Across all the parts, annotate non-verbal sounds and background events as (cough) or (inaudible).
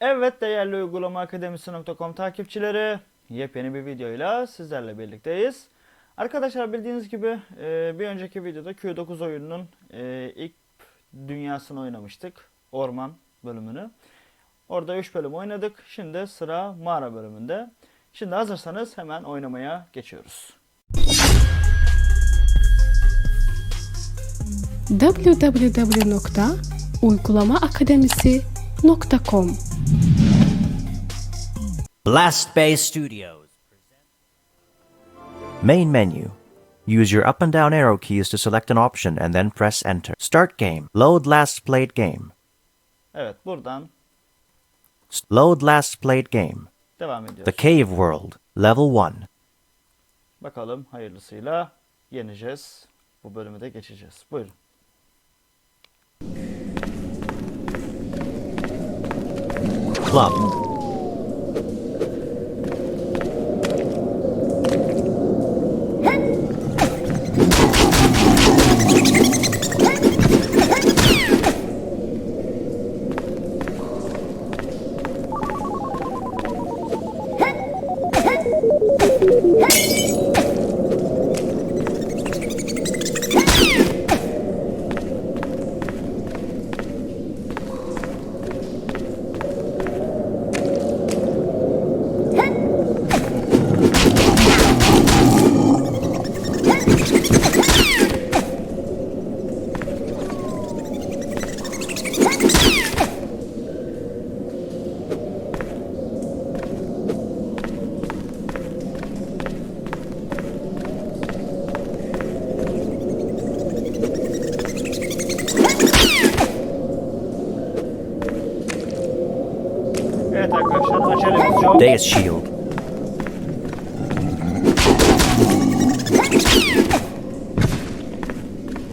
Evet değerli uygulama akademisi.com takipçileri yepyeni bir videoyla sizlerle birlikteyiz. Arkadaşlar bildiğiniz gibi e, bir önceki videoda Q9 oyununun e, ilk dünyasını oynamıştık. Orman bölümünü. Orada 3 bölüm oynadık. Şimdi sıra mağara bölümünde. Şimdi hazırsanız hemen oynamaya geçiyoruz. www.uygulamaakademisi.com Blastbay Studios. Main menu. Use your up and down arrow keys to select an option and then press enter. Start game. Load last played game. Evet buradan Load last played game. devam ediyoruz. The Cave World. Level 1. Bakalım hayırlısıyla yeneceğiz. Bu bölümü de geçeceğiz. Buyurun. Club. Deus Shield.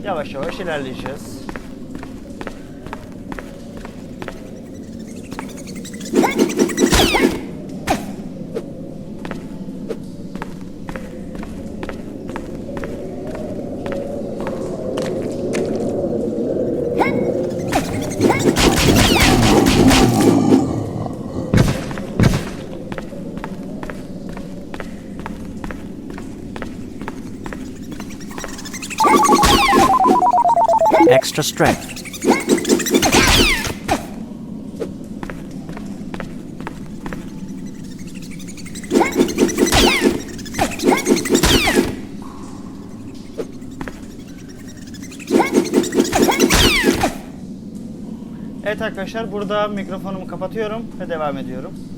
Yavaş yavaş ilerleyeceğiz. Extra strength. Evet arkadaşlar burada mikrofonumu kapatıyorum ve devam ediyorum.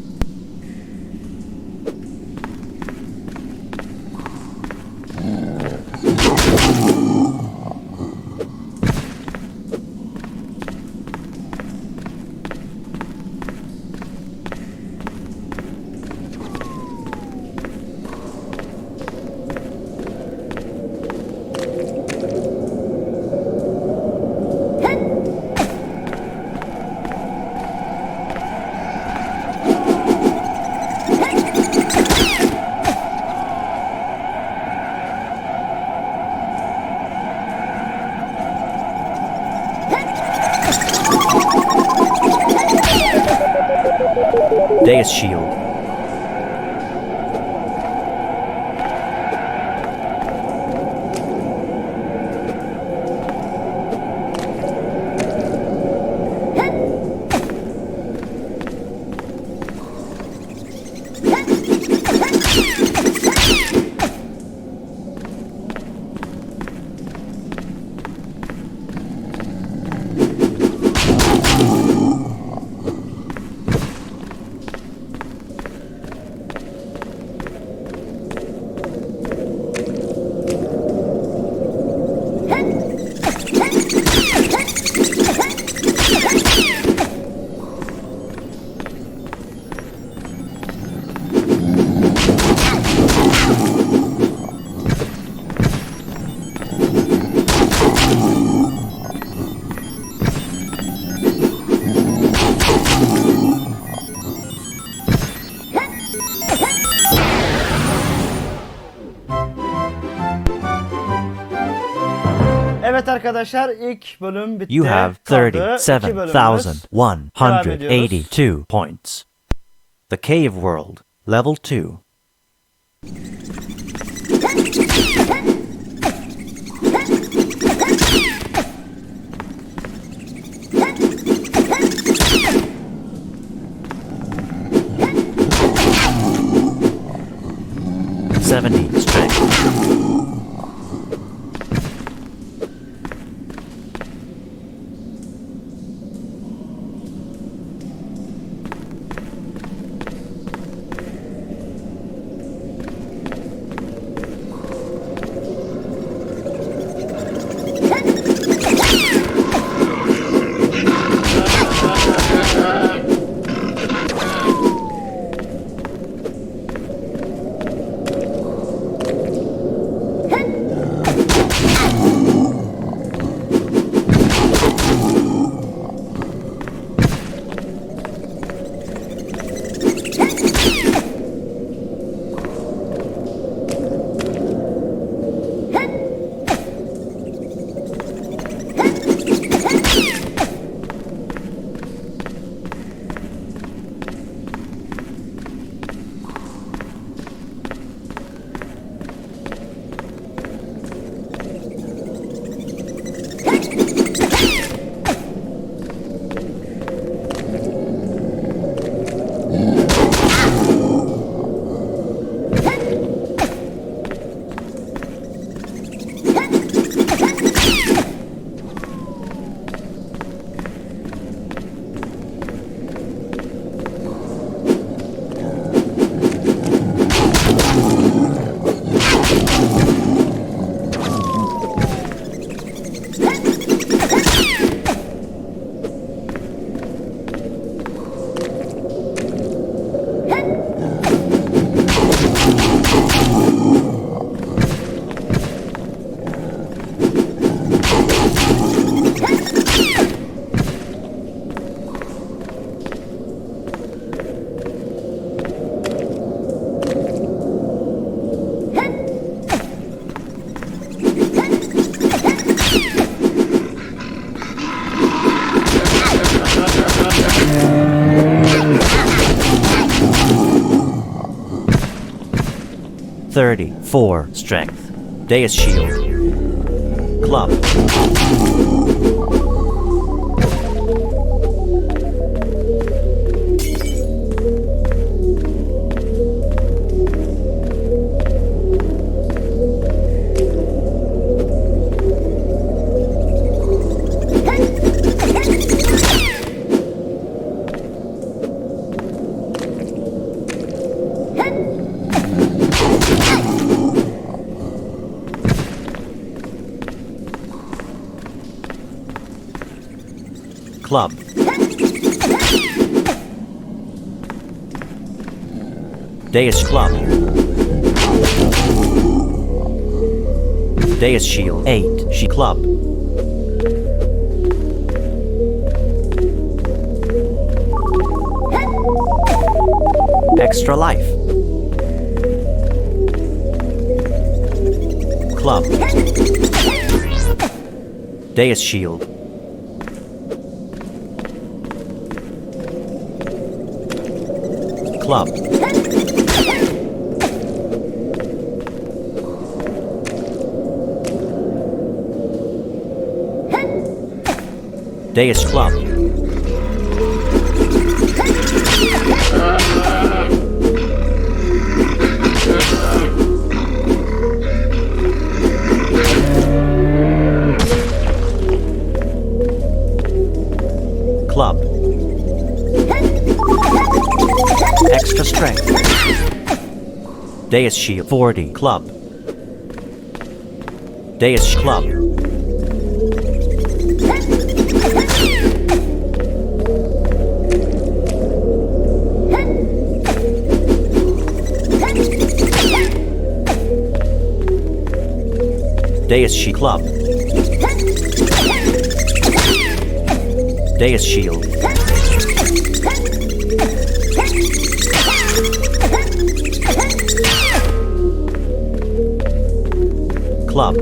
Shield. Arkadaşlar ilk bölüm bitti. You have Kaldı iki bölümümüz. 37,182 points. The Cave World, Level 2. Strength. Deus Shield. Club. Deus Club. Deus Shield. 8. She Club. Extra Life. Club. Deus Shield. Club. Deus Club. Club. Extra strength. Deus Shield 40 Club. Deus Club. Deus Club. Deus Shield. Club.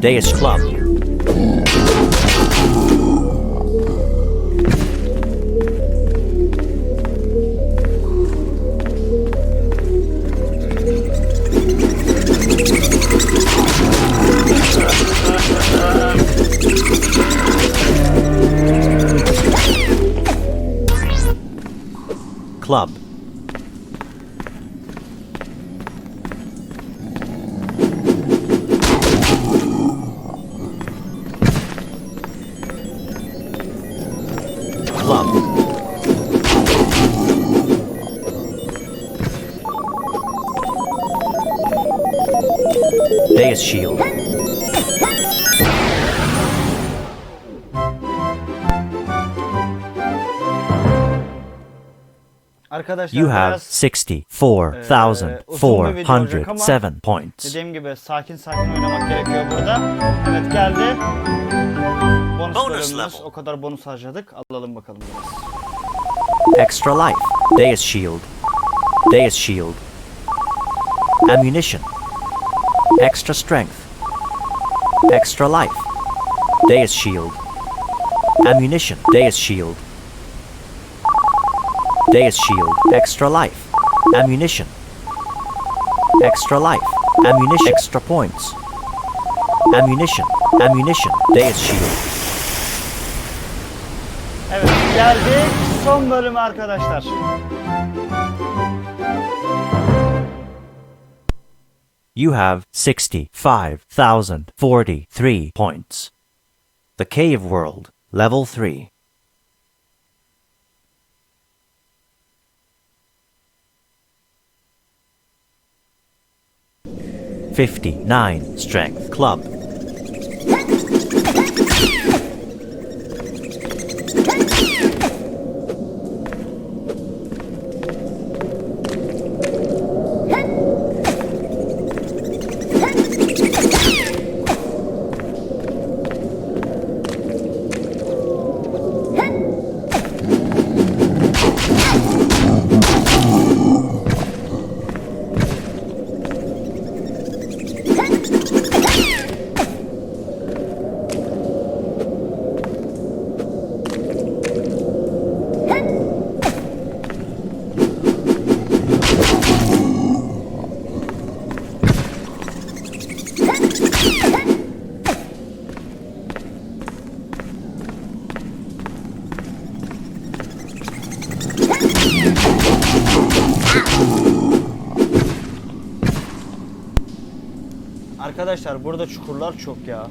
Deus Club. Deus Shield. Arkadaşlar You have biraz 64,407 points. dediğim gibi sakin sakin oynamak gerekiyor burada. Evet geldi. Bonus, Bonus level. O kadar bonus harcadık. Alalım bakalım biraz. Extra life. Deus Shield. Deus Shield. Ammunition. Extra strength. Extra life. Deus Shield. Ammunition. Deus Shield. Deus Shield. Extra life. Ammunition. Extra life. Ammunition. Extra points. Ammunition. Ammunition. Deus Shield. Evet geldik son bölüme arkadaşlar. You have 65,043 points. The Cave World, Level 3. Fifty-nine Strength Club. Arkadaşlar burada çukurlar çok ya.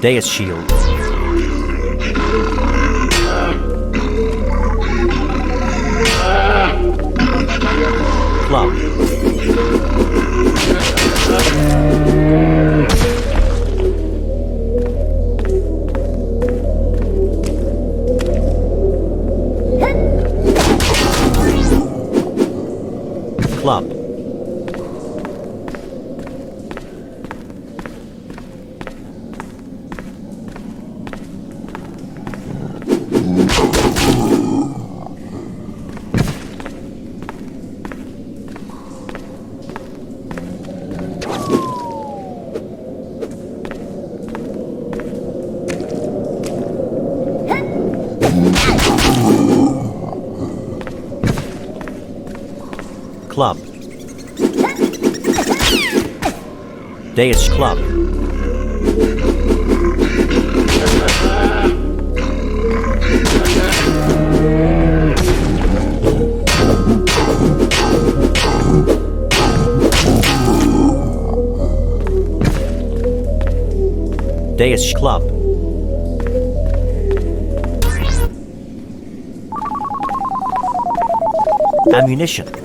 Deus Shield. Club. Club. Club. Club. Deus Club. ammunition.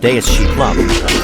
Deus Club. Club.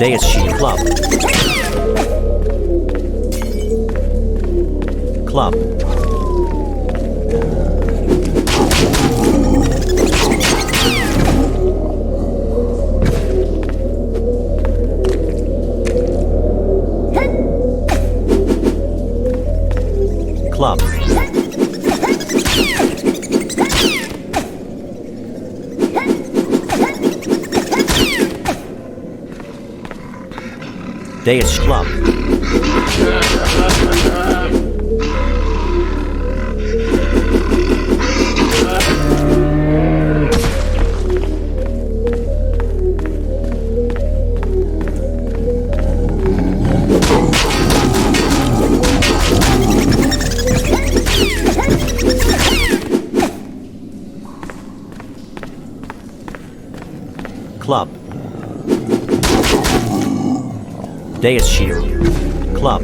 Deus Club. Club. Club. Deus Club. Club. Deus Shield. Club.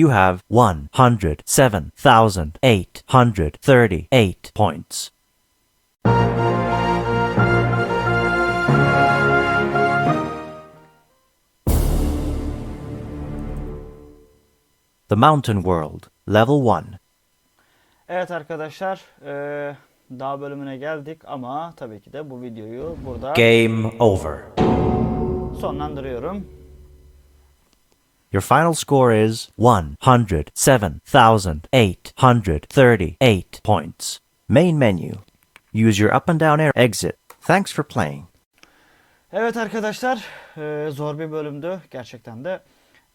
You have 107,838 points. The Mountain World, Level 1. Evet arkadaşlar, eee daha bölümüne geldik ama tabii ki de bu videoyu burada Game over. sonlandırıyorum. Your final score is 107,838 points. Main menu. Use your up and down arrow exit. Thanks for playing. Evet arkadaşlar, eee, zor bir bölümdü gerçekten de.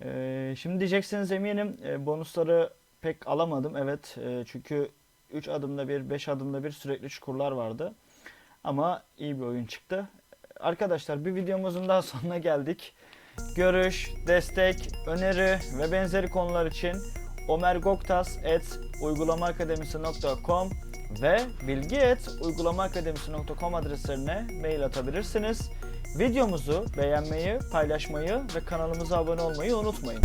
Eee, şimdi diyeceksiniz eminim e, bonusları pek alamadım. Evet, e, çünkü 3 adımda bir, 5 adımda bir sürekli çukurlar vardı. Ama iyi bir oyun çıktı. Arkadaşlar bir videomuzun daha (laughs) sonuna geldik. Görüş, destek, öneri ve benzeri konular için omergoktas.uygulamaakademisi.com ve bilgi.uygulamaakademisi.com adreslerine mail atabilirsiniz. Videomuzu beğenmeyi, paylaşmayı ve kanalımıza abone olmayı unutmayın.